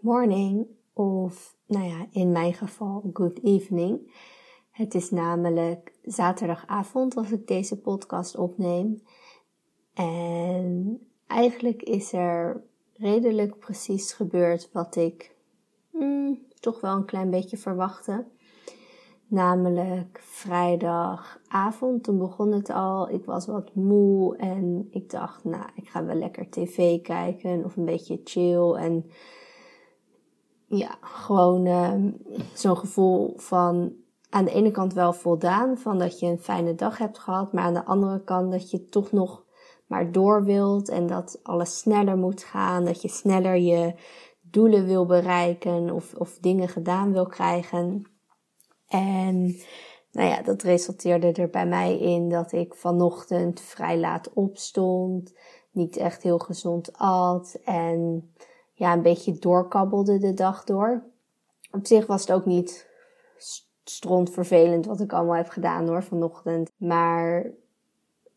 morning of, nou ja, in mijn geval good evening. Het is namelijk zaterdagavond als ik deze podcast opneem. En eigenlijk is er redelijk precies gebeurd wat ik hmm, toch wel een klein beetje verwachtte. Namelijk vrijdagavond, toen begon het al. Ik was wat moe en ik dacht, nou, ik ga wel lekker tv kijken of een beetje chill. En ja, gewoon uh, zo'n gevoel van aan de ene kant wel voldaan, van dat je een fijne dag hebt gehad, maar aan de andere kant dat je toch nog maar door wilt en dat alles sneller moet gaan, dat je sneller je doelen wil bereiken of, of dingen gedaan wil krijgen. En nou ja, dat resulteerde er bij mij in dat ik vanochtend vrij laat opstond, niet echt heel gezond at en ja, een beetje doorkabbelde de dag door. Op zich was het ook niet stront vervelend wat ik allemaal heb gedaan hoor vanochtend. Maar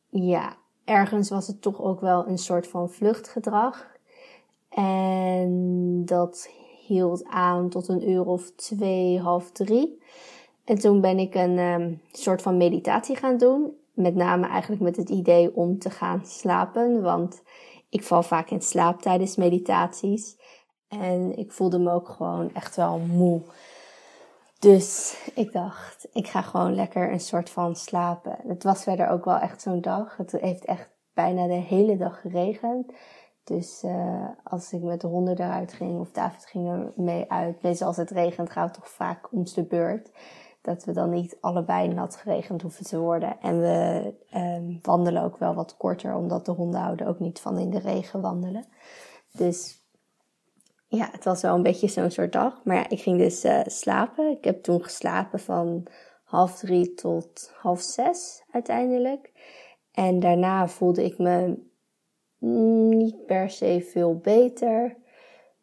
ja, ergens was het toch ook wel een soort van vluchtgedrag. En dat hield aan tot een uur of twee, half drie. En toen ben ik een um, soort van meditatie gaan doen. Met name eigenlijk met het idee om te gaan slapen. Want ik val vaak in slaap tijdens meditaties. En ik voelde me ook gewoon echt wel moe. Dus ik dacht, ik ga gewoon lekker een soort van slapen. Het was verder ook wel echt zo'n dag. Het heeft echt bijna de hele dag geregend. Dus uh, als ik met de honden eruit ging of David ging er mee uit. Meestal als het regent gaat het toch vaak om de beurt. Dat we dan niet allebei nat geregend hoeven te worden. En we um, wandelen ook wel wat korter, omdat de honden houden ook niet van in de regen wandelen. Dus ja, het was wel een beetje zo'n soort dag. Maar ja, ik ging dus uh, slapen. Ik heb toen geslapen van half drie tot half zes uiteindelijk. En daarna voelde ik me niet per se veel beter.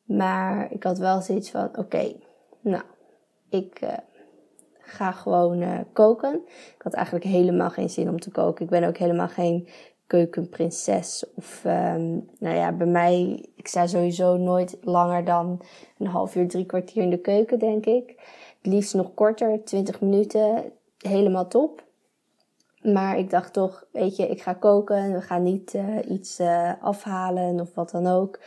Maar ik had wel zoiets van: oké, nou, ik uh, ga gewoon uh, koken. Ik had eigenlijk helemaal geen zin om te koken. Ik ben ook helemaal geen keukenprinses. Of um, nou ja, bij mij, ik sta sowieso nooit langer dan een half uur, drie kwartier in de keuken, denk ik. Het liefst nog korter, 20 minuten, helemaal top. Maar ik dacht toch, weet je, ik ga koken. We gaan niet uh, iets uh, afhalen of wat dan ook.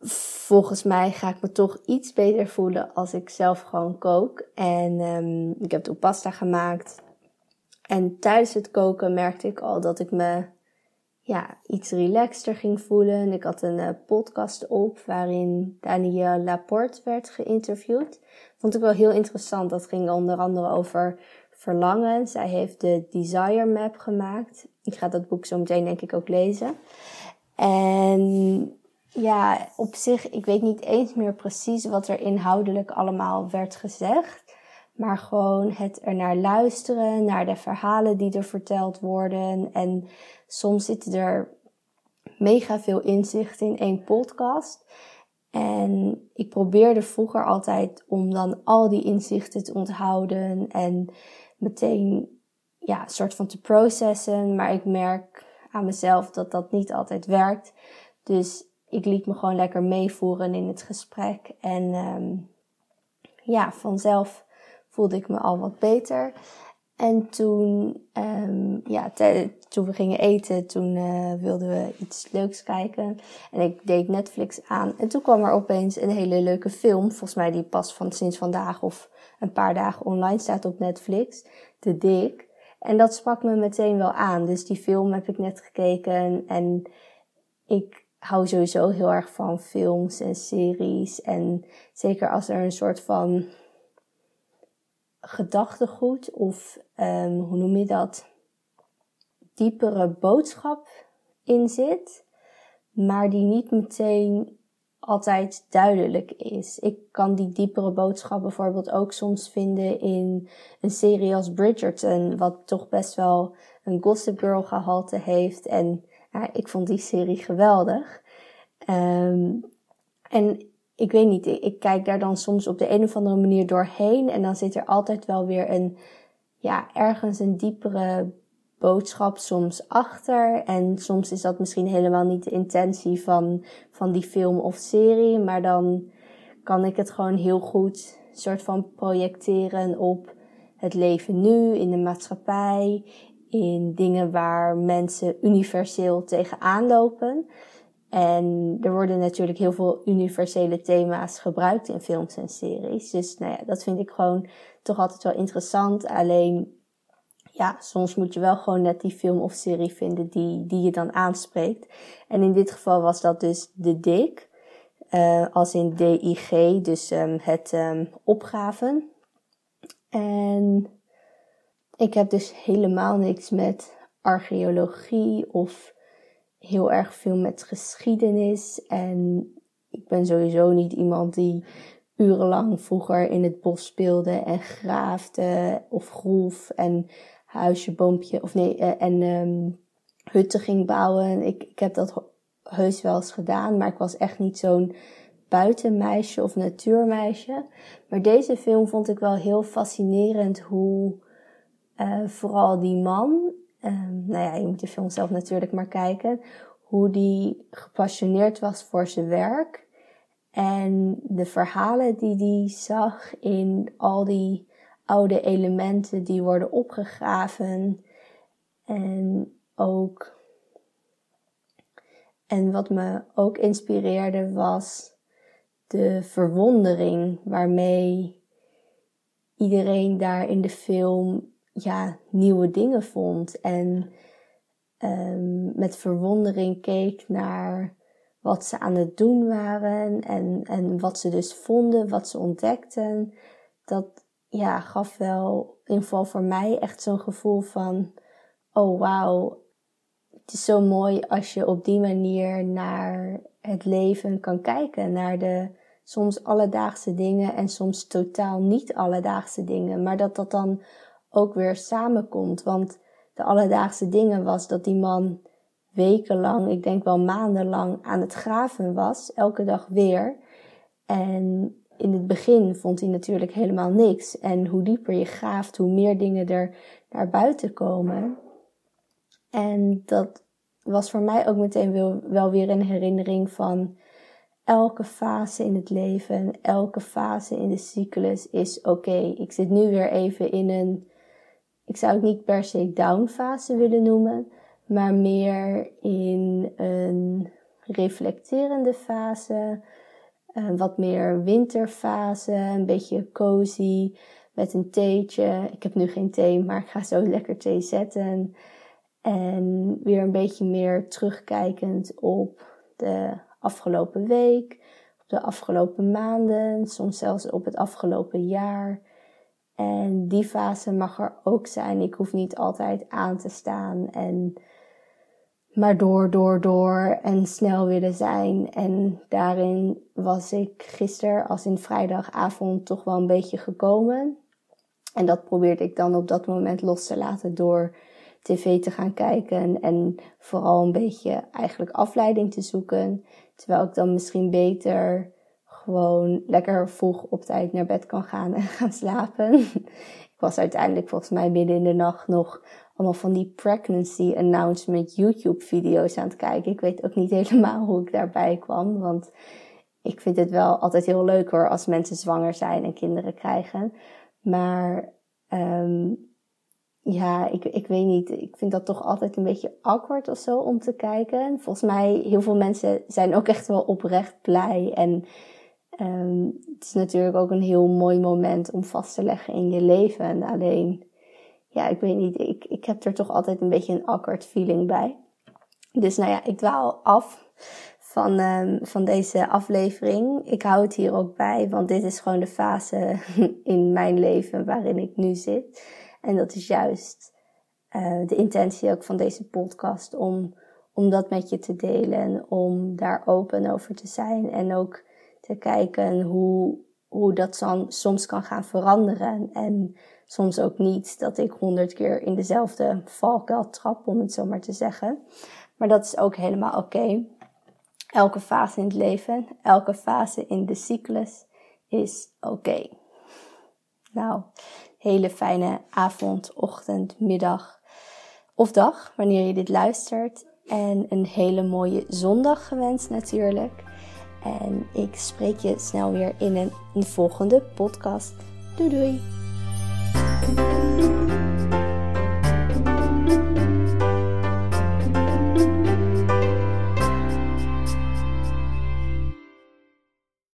Volgens mij ga ik me toch iets beter voelen als ik zelf gewoon kook. En um, ik heb toen pasta gemaakt. En tijdens het koken merkte ik al dat ik me ja, iets relaxter ging voelen. Ik had een uh, podcast op waarin Danielle Laporte werd geïnterviewd. Vond ik wel heel interessant. Dat ging onder andere over verlangen. Zij heeft de Desire Map gemaakt. Ik ga dat boek zo meteen denk ik ook lezen. En ja, op zich, ik weet niet eens meer precies wat er inhoudelijk allemaal werd gezegd. Maar gewoon het er naar luisteren, naar de verhalen die er verteld worden. En soms zitten er mega veel inzichten in één podcast. En ik probeerde vroeger altijd om dan al die inzichten te onthouden en meteen ja, soort van te processen. Maar ik merk aan mezelf dat dat niet altijd werkt. Dus ik liet me gewoon lekker meevoeren in het gesprek. En um, ja, vanzelf voelde ik me al wat beter. En toen, um, ja, toen we gingen eten, toen uh, wilden we iets leuks kijken. En ik deed Netflix aan. En toen kwam er opeens een hele leuke film. Volgens mij die pas van sinds vandaag of een paar dagen online staat op Netflix. De Dik. En dat sprak me meteen wel aan. Dus die film heb ik net gekeken. En ik hou sowieso heel erg van films en series. En zeker als er een soort van gedachtegoed of um, hoe noem je dat? Diepere boodschap in zit, maar die niet meteen altijd duidelijk is. Ik kan die diepere boodschap bijvoorbeeld ook soms vinden in een serie als Bridgerton, wat toch best wel een Gossip Girl gehalte heeft. En ja, ik vond die serie geweldig. Um, en ik weet niet, ik kijk daar dan soms op de een of andere manier doorheen. En dan zit er altijd wel weer een, ja, ergens een diepere boodschap soms achter. En soms is dat misschien helemaal niet de intentie van, van die film of serie. Maar dan kan ik het gewoon heel goed soort van projecteren op het leven nu, in de maatschappij, in dingen waar mensen universeel tegenaan lopen. En er worden natuurlijk heel veel universele thema's gebruikt in films en series. Dus nou ja, dat vind ik gewoon toch altijd wel interessant. Alleen, ja, soms moet je wel gewoon net die film of serie vinden die, die je dan aanspreekt. En in dit geval was dat dus De Dik. Uh, als in DIG, dus um, het um, opgaven. En ik heb dus helemaal niks met archeologie of heel erg veel met geschiedenis. En ik ben sowieso niet iemand die urenlang vroeger in het bos speelde en graafde of groef en huisje, boompje of nee, uh, en um, hutten ging bouwen. Ik, ik heb dat heus wel eens gedaan, maar ik was echt niet zo'n buitenmeisje of natuurmeisje. Maar deze film vond ik wel heel fascinerend hoe uh, vooral die man, um, nou ja, je moet de film zelf natuurlijk maar kijken, hoe die gepassioneerd was voor zijn werk. En de verhalen die hij zag in al die oude elementen die worden opgegraven. En ook. En wat me ook inspireerde was de verwondering waarmee iedereen daar in de film ja, nieuwe dingen vond. En um, met verwondering keek naar wat ze aan het doen waren en, en wat ze dus vonden, wat ze ontdekten. Dat ja, gaf wel in ieder geval voor mij echt zo'n gevoel van: oh wauw, het is zo mooi als je op die manier naar het leven kan kijken, naar de soms alledaagse dingen en soms totaal niet alledaagse dingen, maar dat dat dan ook weer samenkomt. Want de alledaagse dingen was dat die man wekenlang, ik denk wel maandenlang aan het graven was, elke dag weer. En in het begin vond hij natuurlijk helemaal niks. En hoe dieper je graaft, hoe meer dingen er naar buiten komen. En dat was voor mij ook meteen wel, weer een herinnering van elke fase in het leven, elke fase in de cyclus is oké. Ik zit nu weer even in een, ik zou het niet per se down fase willen noemen, maar meer in een reflecterende fase, een wat meer winterfase, een beetje cozy met een theetje. Ik heb nu geen thee, maar ik ga zo lekker thee zetten. En weer een beetje meer terugkijkend op de afgelopen week, op de afgelopen maanden, soms zelfs op het afgelopen jaar. En die fase mag er ook zijn. Ik hoef niet altijd aan te staan en maar door, door, door en snel willen zijn. En daarin was ik gisteren, als in vrijdagavond, toch wel een beetje gekomen. En dat probeerde ik dan op dat moment los te laten door tv te gaan kijken en vooral een beetje eigenlijk afleiding te zoeken. Terwijl ik dan misschien beter gewoon lekker vroeg op tijd naar bed kan gaan en gaan slapen. ik was uiteindelijk volgens mij midden in de nacht nog allemaal van die pregnancy announcement YouTube video's aan het kijken. Ik weet ook niet helemaal hoe ik daarbij kwam, want ik vind het wel altijd heel leuk hoor als mensen zwanger zijn en kinderen krijgen. Maar um, ja, ik, ik weet niet. Ik vind dat toch altijd een beetje awkward of zo om te kijken. Volgens mij, heel veel mensen zijn ook echt wel oprecht blij. En um, het is natuurlijk ook een heel mooi moment om vast te leggen in je leven. Alleen, ja, ik weet niet. Ik, ik heb er toch altijd een beetje een awkward feeling bij. Dus nou ja, ik dwaal af van, um, van deze aflevering. Ik hou het hier ook bij, want dit is gewoon de fase in mijn leven waarin ik nu zit. En dat is juist uh, de intentie ook van deze podcast om, om dat met je te delen, om daar open over te zijn en ook te kijken hoe, hoe dat dan soms kan gaan veranderen. En soms ook niet dat ik honderd keer in dezelfde valkuil trap, om het zo maar te zeggen. Maar dat is ook helemaal oké. Elke fase in het leven, elke fase in de cyclus is oké. Nou, hele fijne avond, ochtend, middag of dag, wanneer je dit luistert. En een hele mooie zondag gewenst natuurlijk. En ik spreek je snel weer in een, volgende podcast. Doei doei!